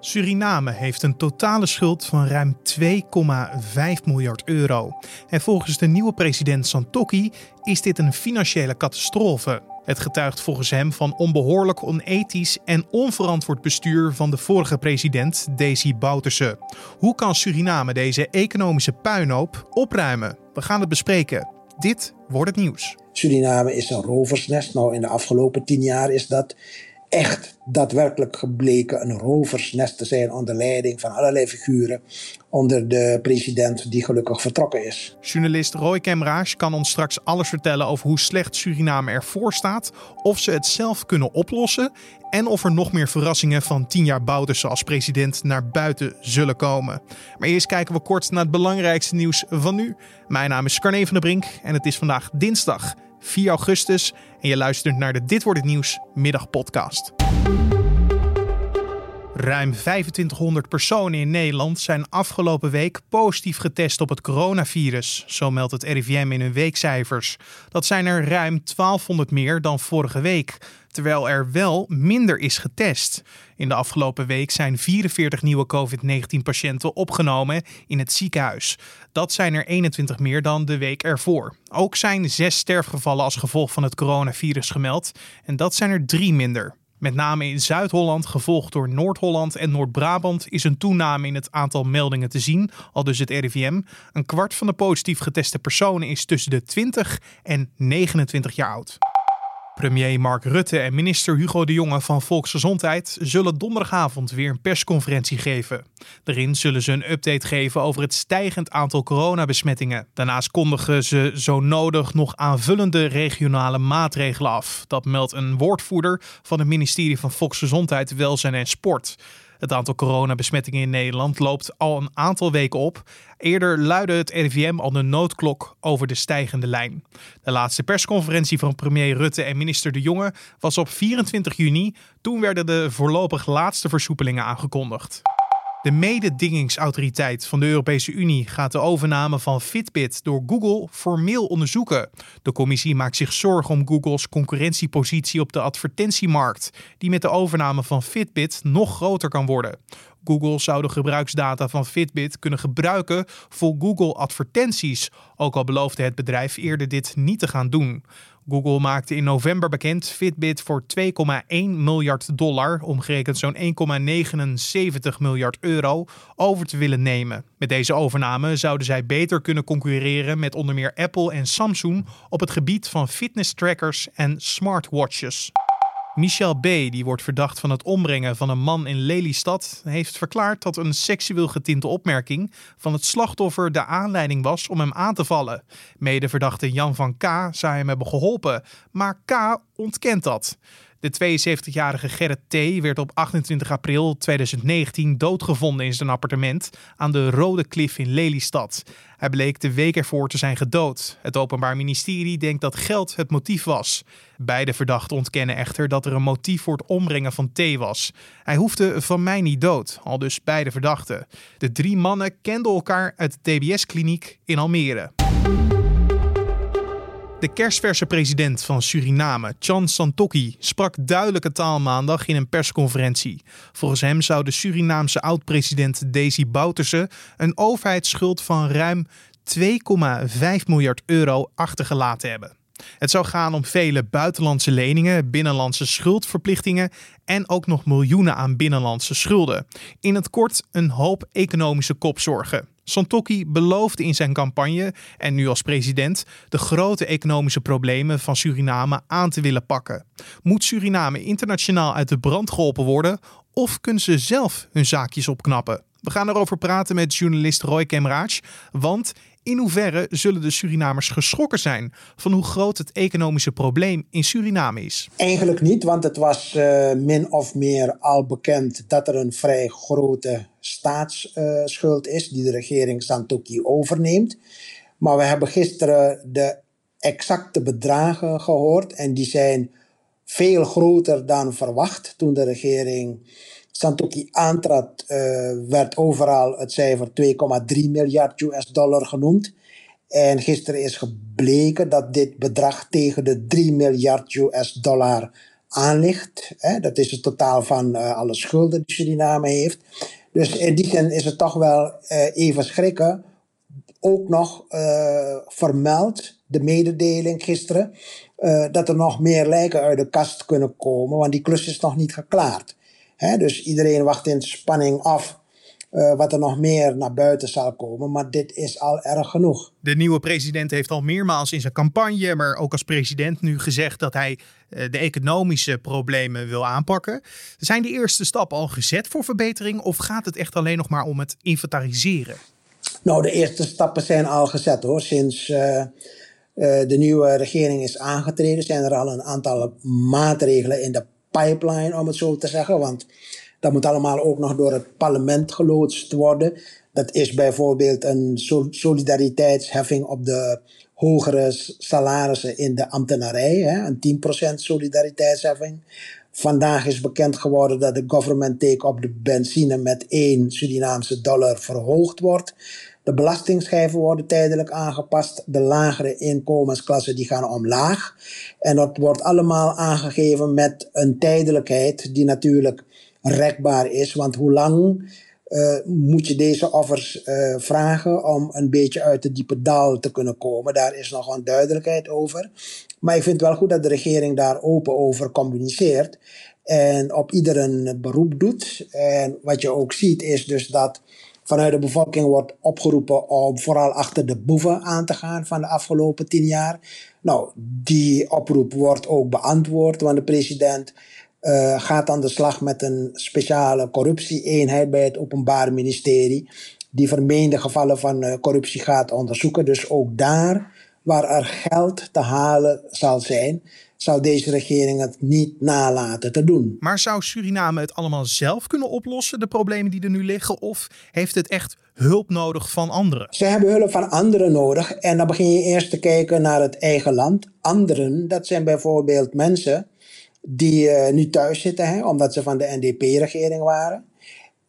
Suriname heeft een totale schuld van ruim 2,5 miljard euro. En volgens de nieuwe president Santokki is dit een financiële catastrofe. Het getuigt volgens hem van onbehoorlijk, onethisch en onverantwoord bestuur van de vorige president, Desi Bouterse. Hoe kan Suriname deze economische puinhoop opruimen? We gaan het bespreken. Dit wordt het nieuws. Suriname is een roversnest. Nou, in de afgelopen tien jaar is dat echt daadwerkelijk gebleken een roversnest te zijn onder leiding van allerlei figuren onder de president die gelukkig vertrokken is. Journalist Roy Kemraas kan ons straks alles vertellen over hoe slecht Suriname ervoor staat, of ze het zelf kunnen oplossen en of er nog meer verrassingen van tien jaar Bouterse als president naar buiten zullen komen. Maar eerst kijken we kort naar het belangrijkste nieuws van nu. Mijn naam is Carne van der Brink en het is vandaag dinsdag 4 augustus en je luistert naar de Dit wordt het nieuws middagpodcast. Ruim 2500 personen in Nederland zijn afgelopen week positief getest op het coronavirus, zo meldt het RIVM in hun weekcijfers. Dat zijn er ruim 1200 meer dan vorige week, terwijl er wel minder is getest. In de afgelopen week zijn 44 nieuwe COVID-19-patiënten opgenomen in het ziekenhuis. Dat zijn er 21 meer dan de week ervoor. Ook zijn zes sterfgevallen als gevolg van het coronavirus gemeld, en dat zijn er drie minder. Met name in Zuid-Holland, gevolgd door Noord-Holland en Noord-Brabant, is een toename in het aantal meldingen te zien, al dus het RIVM. Een kwart van de positief geteste personen is tussen de 20 en 29 jaar oud. Premier Mark Rutte en minister Hugo de Jonge van Volksgezondheid zullen donderdagavond weer een persconferentie geven. Daarin zullen ze een update geven over het stijgend aantal coronabesmettingen. Daarnaast kondigen ze zo nodig nog aanvullende regionale maatregelen af. Dat meldt een woordvoerder van het ministerie van Volksgezondheid, Welzijn en Sport. Het aantal coronabesmettingen in Nederland loopt al een aantal weken op. Eerder luidde het RIVM al de noodklok over de stijgende lijn. De laatste persconferentie van premier Rutte en minister De Jonge was op 24 juni. Toen werden de voorlopig laatste versoepelingen aangekondigd. De mededingingsautoriteit van de Europese Unie gaat de overname van Fitbit door Google formeel onderzoeken. De commissie maakt zich zorgen om Google's concurrentiepositie op de advertentiemarkt, die met de overname van Fitbit nog groter kan worden. Google zou de gebruiksdata van Fitbit kunnen gebruiken voor Google advertenties, ook al beloofde het bedrijf eerder dit niet te gaan doen. Google maakte in november bekend Fitbit voor 2,1 miljard dollar, omgerekend zo'n 1,79 miljard euro, over te willen nemen. Met deze overname zouden zij beter kunnen concurreren met onder meer Apple en Samsung op het gebied van fitness trackers en smartwatches. Michel B., die wordt verdacht van het ombrengen van een man in Lelystad, heeft verklaard dat een seksueel getinte opmerking van het slachtoffer de aanleiding was om hem aan te vallen. Medeverdachte Jan van K. zou hem hebben geholpen, maar K. ontkent dat. De 72-jarige Gerrit T. werd op 28 april 2019 doodgevonden in zijn appartement aan de Rode Klif in Lelystad. Hij bleek de week ervoor te zijn gedood. Het Openbaar Ministerie denkt dat geld het motief was. Beide verdachten ontkennen echter dat er een motief voor het ombrengen van T was. Hij hoefde van mij niet dood, al dus beide verdachten. De drie mannen kenden elkaar uit de TBS-kliniek in Almere. De kerstverse president van Suriname, Chan Santokki, sprak duidelijke taal maandag in een persconferentie. Volgens hem zou de Surinaamse oud-president Desi Bouterse een overheidsschuld van ruim 2,5 miljard euro achtergelaten hebben. Het zou gaan om vele buitenlandse leningen, binnenlandse schuldverplichtingen en ook nog miljoenen aan binnenlandse schulden. In het kort een hoop economische kopzorgen. Santokki beloofde in zijn campagne en nu als president de grote economische problemen van Suriname aan te willen pakken. Moet Suriname internationaal uit de brand geholpen worden of kunnen ze zelf hun zaakjes opknappen? We gaan erover praten met journalist Roy Kemraach, want in hoeverre zullen de Surinamers geschrokken zijn van hoe groot het economische probleem in Suriname is? Eigenlijk niet, want het was uh, min of meer al bekend dat er een vrij grote staatsschuld uh, is die de regering Santokki overneemt. Maar we hebben gisteren de exacte bedragen gehoord en die zijn veel groter dan verwacht toen de regering Santoki aantrad, uh, werd overal het cijfer 2,3 miljard US dollar genoemd. En gisteren is gebleken dat dit bedrag tegen de 3 miljard US dollar aan ligt. Hè? Dat is het totaal van alle schulden die Suriname heeft. Dus in die zin is het toch wel even schrikken. Ook nog vermeld, de mededeling gisteren, dat er nog meer lijken uit de kast kunnen komen, want die klus is nog niet geklaard. Dus iedereen wacht in spanning af uh, wat er nog meer naar buiten zal komen. Maar dit is al erg genoeg. De nieuwe president heeft al meermaals in zijn campagne, maar ook als president nu gezegd dat hij uh, de economische problemen wil aanpakken. Zijn de eerste stappen al gezet voor verbetering of gaat het echt alleen nog maar om het inventariseren? Nou, de eerste stappen zijn al gezet hoor. Sinds uh, de nieuwe regering is aangetreden zijn er al een aantal maatregelen in de pipeline, om het zo te zeggen. Want dat moet allemaal ook nog door het parlement geloodst worden. Dat is bijvoorbeeld een solidariteitsheffing op de hogere salarissen in de ambtenarij. Hè, een 10% solidariteitsheffing. Vandaag is bekend geworden dat de government take op de benzine met 1 Surinaamse dollar verhoogd wordt. De belastingschijven worden tijdelijk aangepast. De lagere inkomensklassen die gaan omlaag. En dat wordt allemaal aangegeven met een tijdelijkheid die natuurlijk rekbaar is. Want hoe lang uh, moet je deze offers uh, vragen om een beetje uit de diepe dal te kunnen komen? Daar is nog een duidelijkheid over. Maar ik vind wel goed dat de regering daar open over communiceert en op iedereen beroep doet. En wat je ook ziet is dus dat vanuit de bevolking wordt opgeroepen om vooral achter de boeven aan te gaan van de afgelopen tien jaar. Nou, die oproep wordt ook beantwoord, want de president uh, gaat aan de slag met een speciale corruptie-eenheid bij het Openbaar Ministerie, die vermeende gevallen van uh, corruptie gaat onderzoeken. Dus ook daar waar er geld te halen zal zijn, zal deze regering het niet nalaten te doen. Maar zou Suriname het allemaal zelf kunnen oplossen, de problemen die er nu liggen? Of heeft het echt hulp nodig van anderen? Ze hebben hulp van anderen nodig. En dan begin je eerst te kijken naar het eigen land. Anderen, dat zijn bijvoorbeeld mensen die uh, nu thuis zitten, hè, omdat ze van de NDP-regering waren.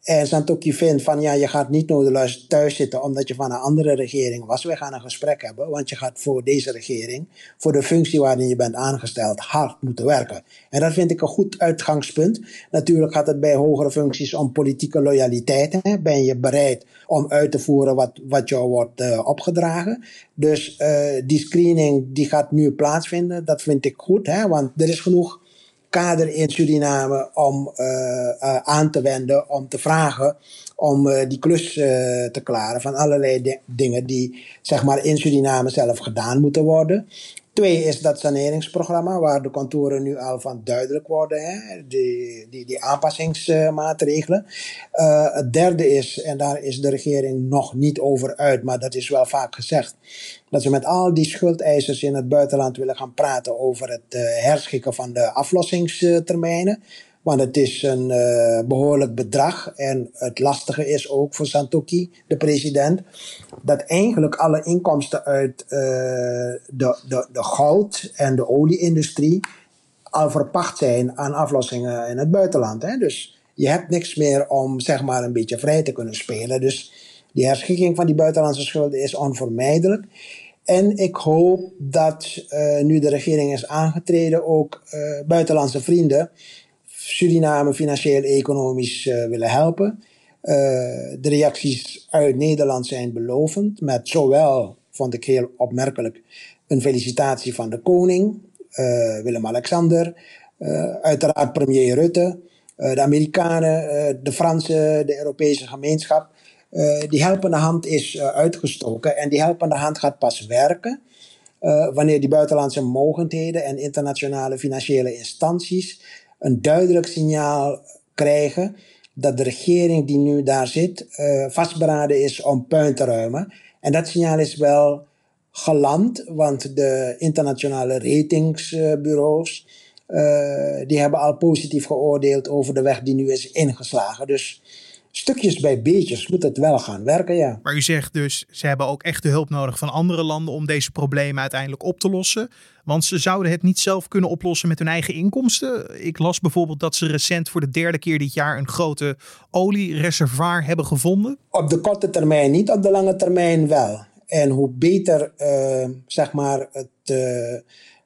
En Santoki vindt van ja, je gaat niet nodeloos thuis zitten omdat je van een andere regering was. Wij gaan een gesprek hebben, want je gaat voor deze regering, voor de functie waarin je bent aangesteld, hard moeten werken. En dat vind ik een goed uitgangspunt. Natuurlijk gaat het bij hogere functies om politieke loyaliteit. Hè. Ben je bereid om uit te voeren wat, wat jou wordt uh, opgedragen? Dus uh, die screening die gaat nu plaatsvinden. Dat vind ik goed, hè, want er is genoeg kader in Suriname om uh, uh, aan te wenden, om te vragen om uh, die klus te klaren van allerlei dingen die zeg maar in Suriname zelf gedaan moeten worden. Twee is dat saneringsprogramma, waar de kantoren nu al van duidelijk worden, hè? Die, die, die aanpassingsmaatregelen. Uh, het derde is, en daar is de regering nog niet over uit, maar dat is wel vaak gezegd, dat ze met al die schuldeisers in het buitenland willen gaan praten over het uh, herschikken van de aflossingstermijnen. Want het is een uh, behoorlijk bedrag. En het lastige is ook voor Santoki, de president, dat eigenlijk alle inkomsten uit uh, de, de, de goud- en de olieindustrie al verpacht zijn aan aflossingen in het buitenland. Hè? Dus je hebt niks meer om zeg maar een beetje vrij te kunnen spelen. Dus die herschikking van die buitenlandse schulden is onvermijdelijk. En ik hoop dat uh, nu de regering is aangetreden, ook buitenlandse vrienden Suriname financieel-economisch uh, willen helpen. Uh, de reacties uit Nederland zijn belovend, met zowel, vond ik heel opmerkelijk, een felicitatie van de koning, uh, Willem-Alexander, uiteraard premier Rutte, de Amerikanen, de Fransen, de Europese gemeenschap. die helpende hand is uitgestoken en die helpende hand gaat pas werken wanneer die buitenlandse mogendheden en internationale financiële instanties een duidelijk signaal krijgen dat de regering die nu daar zit uh, vastberaden is om puin te ruimen. En dat signaal is wel geland, want de internationale ratingsbureaus uh, die hebben al positief geoordeeld over de weg die nu is ingeslagen. Dus stukjes bij beetjes moet het wel gaan werken, ja. Maar u zegt dus, ze hebben ook echt de hulp nodig van andere landen om deze problemen uiteindelijk op te lossen. Want ze zouden het niet zelf kunnen oplossen met hun eigen inkomsten. Ik las bijvoorbeeld dat ze recent voor de derde keer dit jaar een grote oliereservoir hebben gevonden. Op de korte termijn niet, op de lange termijn wel. En hoe beter, uh, zeg maar, het... Uh,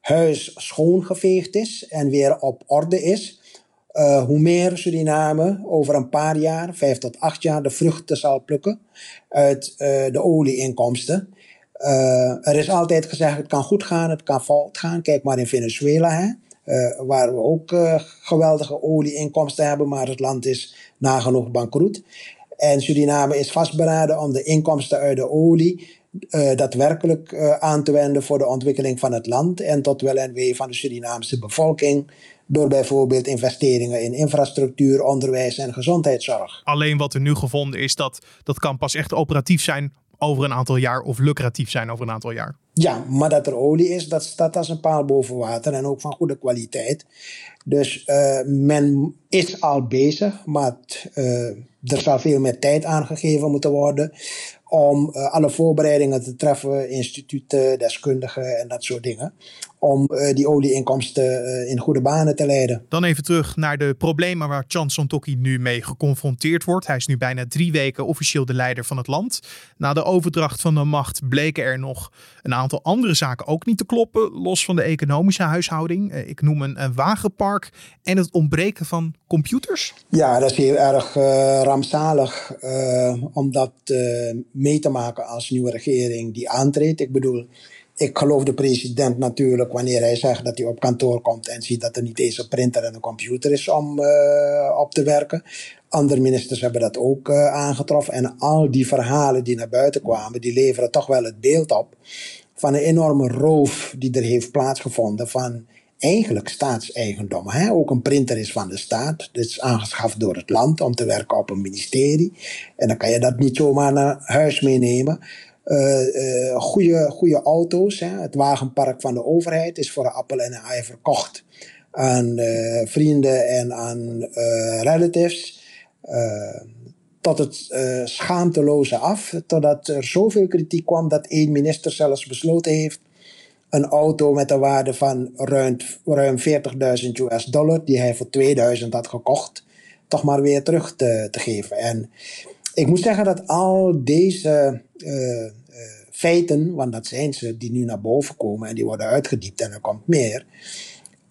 huis schoongeveegd is en weer op orde is, uh, hoe meer Suriname over een paar jaar, vijf tot acht jaar, de vruchten zal plukken uit uh, de olieinkomsten. Uh, er is altijd gezegd, het kan goed gaan, het kan fout gaan. Kijk maar in Venezuela, hè, waar we ook geweldige olieinkomsten hebben, maar het land is nagenoeg bankroet. En Suriname is vastberaden om de inkomsten uit de olie uh, daadwerkelijk uh, aan te wenden voor de ontwikkeling van het land en tot wel en wee van de Surinaamse bevolking. Door bijvoorbeeld investeringen in infrastructuur, onderwijs en gezondheidszorg. Alleen wat er nu gevonden is, dat dat kan pas echt operatief zijn over een aantal jaar of lucratief zijn over een aantal jaar. Ja, maar dat er olie is, dat staat als een paal boven water en ook van goede kwaliteit. Dus uh, men is al bezig, maar uh, er zal veel meer tijd aangegeven moeten worden om uh, alle voorbereidingen te treffen, instituten, deskundigen en dat soort dingen. Om uh, die olieinkomsten uh, in goede banen te leiden. Dan even terug naar de problemen waar Chan Santokki nu mee geconfronteerd wordt. Hij is nu bijna drie weken officieel de leider van het land. Na de overdracht van de macht bleken er nog een aantal andere zaken ook niet te kloppen, los van de economische huishouding. ik noem een, een wagenpark en het ontbreken van computers. Ja, dat is heel erg rampzalig om dat mee te maken als nieuwe regering die aantreedt. Ik bedoel, ik geloof de president natuurlijk wanneer hij zegt dat hij op kantoor komt en ziet dat er niet eens een printer en een computer is om uh, op te werken. Andere ministers hebben dat ook uh, aangetroffen. En al die verhalen die naar buiten kwamen, die leveren toch wel het beeld op van een enorme roof die er heeft plaatsgevonden van eigenlijk staatseigendom. Hè? Ook een printer is van de staat. Dit is aangeschaft door het land om te werken op een ministerie. En dan kan je dat niet zomaar naar huis meenemen. Uh, uh, goede, goede auto's. Hè? Het wagenpark van de overheid is voor een appel en een ei verkocht aan uh, vrienden en aan relatives. tot het schaamteloze af. Totdat er zoveel kritiek kwam dat één minister zelfs besloten heeft een auto met een waarde van ruim, ruim 40.000 US dollar, die hij voor 2000 had gekocht, toch maar weer terug te, geven. En ik moet zeggen dat al deze uh, uh, feiten, want dat zijn ze, die nu naar boven komen en die worden uitgediept en er komt meer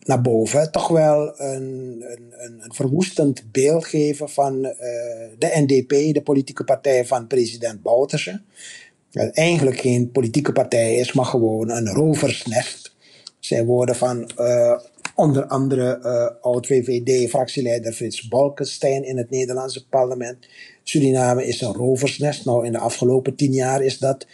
naar boven, toch wel een, een, een verwoestend beeld geven van uh, de NDP, de politieke partij van president Bouterse dat eigenlijk geen politieke partij is, maar gewoon een roversnest. Zij worden van uh, onder andere uh, oud-VVD-fractieleider Frits Bolkestein in het Nederlandse parlement. Suriname is een roversnest. Nou, in de afgelopen tien jaar is dat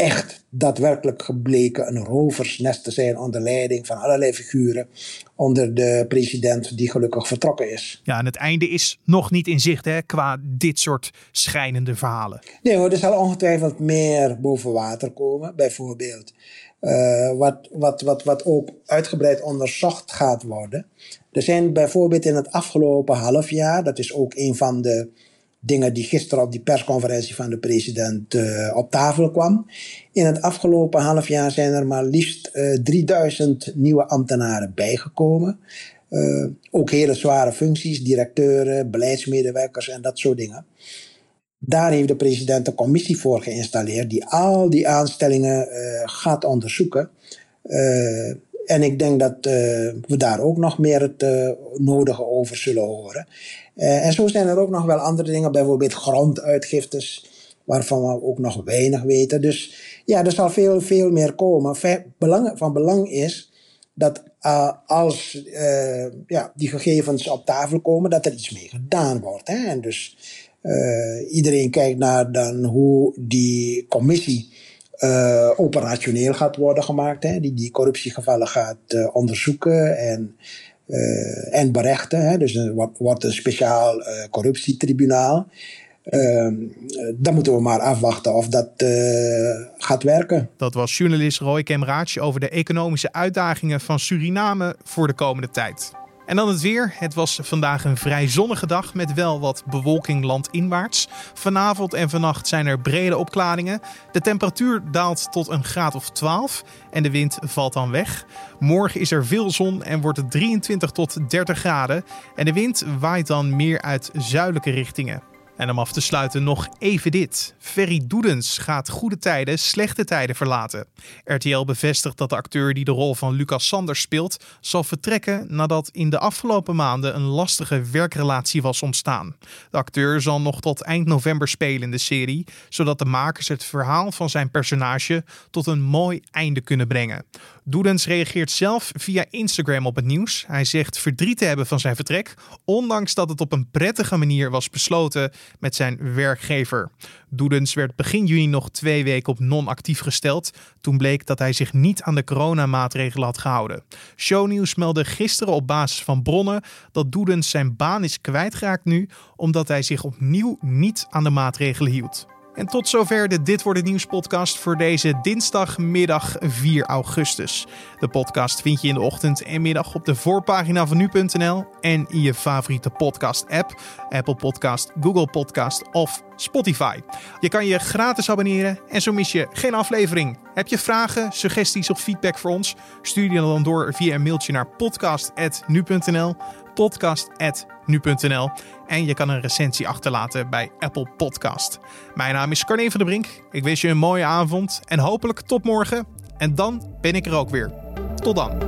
echt daadwerkelijk gebleken een roversnest te zijn onder leiding van allerlei figuren onder de president die gelukkig vertrokken is. Ja, en het einde is nog niet in zicht hè, qua dit soort schijnende verhalen. Nee hoor, er zal ongetwijfeld meer boven water komen. Bijvoorbeeld uh, wat, wat, wat, wat ook uitgebreid onderzocht gaat worden. Er zijn bijvoorbeeld in het afgelopen half jaar, dat is ook een van de dingen die gisteren op die persconferentie van de president uh, op tafel kwam. In het afgelopen half jaar zijn er maar liefst uh, eh, 3000 nieuwe ambtenaren bijgekomen. Uh, ook hele zware functies, directeuren, beleidsmedewerkers en dat soort dingen. Daar heeft de president een commissie voor geïnstalleerd die al die aanstellingen gaat onderzoeken. En ik denk dat uh, we daar ook nog meer het uh, nodige over zullen horen. Uh, en zo zijn er ook nog wel andere dingen, bijvoorbeeld gronduitgiftes, waarvan we ook nog weinig weten. Dus ja, er zal veel, veel meer komen. Van belang is dat als ja, die gegevens op tafel komen, dat er iets mee gedaan wordt. Hè? En dus iedereen kijkt naar dan hoe die commissie uh, operationeel gaat worden gemaakt. Hè, die die corruptiegevallen gaat uh, onderzoeken en, uh, en berechten. Hè, dus er wordt, wordt een speciaal corruptietribunaal. Ehm, dan moeten we maar afwachten of dat gaat werken. Dat was journalist Roy Kemraatje over de economische uitdagingen van Suriname voor de komende tijd. En dan het weer. Het was vandaag een vrij zonnige dag met wel wat bewolking landinwaarts. Vanavond en vannacht zijn er brede opklaringen. De temperatuur daalt tot een graad of 12 en de wind valt dan weg. Morgen is er veel zon en wordt het 23 tot 30 graden. En de wind waait dan meer uit zuidelijke richtingen. En om af te sluiten nog even dit. Ferry Doedens gaat goede tijden, slechte tijden verlaten. RTL bevestigt dat de acteur die de rol van Lucas Sanders speelt, zal vertrekken nadat in de afgelopen maanden een lastige werkrelatie was ontstaan. De acteur zal nog tot eind november spelen in de serie, zodat de makers het verhaal van zijn personage tot een mooi einde kunnen brengen. Doedens reageert zelf via Instagram op het nieuws. Hij zegt verdriet te hebben van zijn vertrek, ondanks dat het op een prettige manier was besloten met zijn werkgever. Doedens werd begin juni nog twee weken op non-actief gesteld. Toen bleek dat hij zich niet aan de coronamaatregelen had gehouden. Shownieuws meldde gisteren op basis van bronnen dat Doedens zijn baan is kwijtgeraakt nu, omdat hij zich opnieuw niet aan de maatregelen hield. En tot zover de Dit Wordt Het Nieuws podcast voor deze dinsdagmiddag 4 augustus. De podcast vind je in de ochtend en middag op de voorpagina van nu.nl en in je favoriete podcast app. Apple Podcast, Google Podcast of Spotify. Je kan je gratis abonneren en zo mis je geen aflevering. Heb je vragen, suggesties of feedback voor ons? Stuur die dan door via een mailtje naar podcast.nu.nl podcast.nu.nl en je kan een recensie achterlaten bij Apple Podcast. Mijn naam is Carne van der Brink. Ik wens je een mooie avond en hopelijk tot morgen. En dan ben ik er ook weer. Tot dan.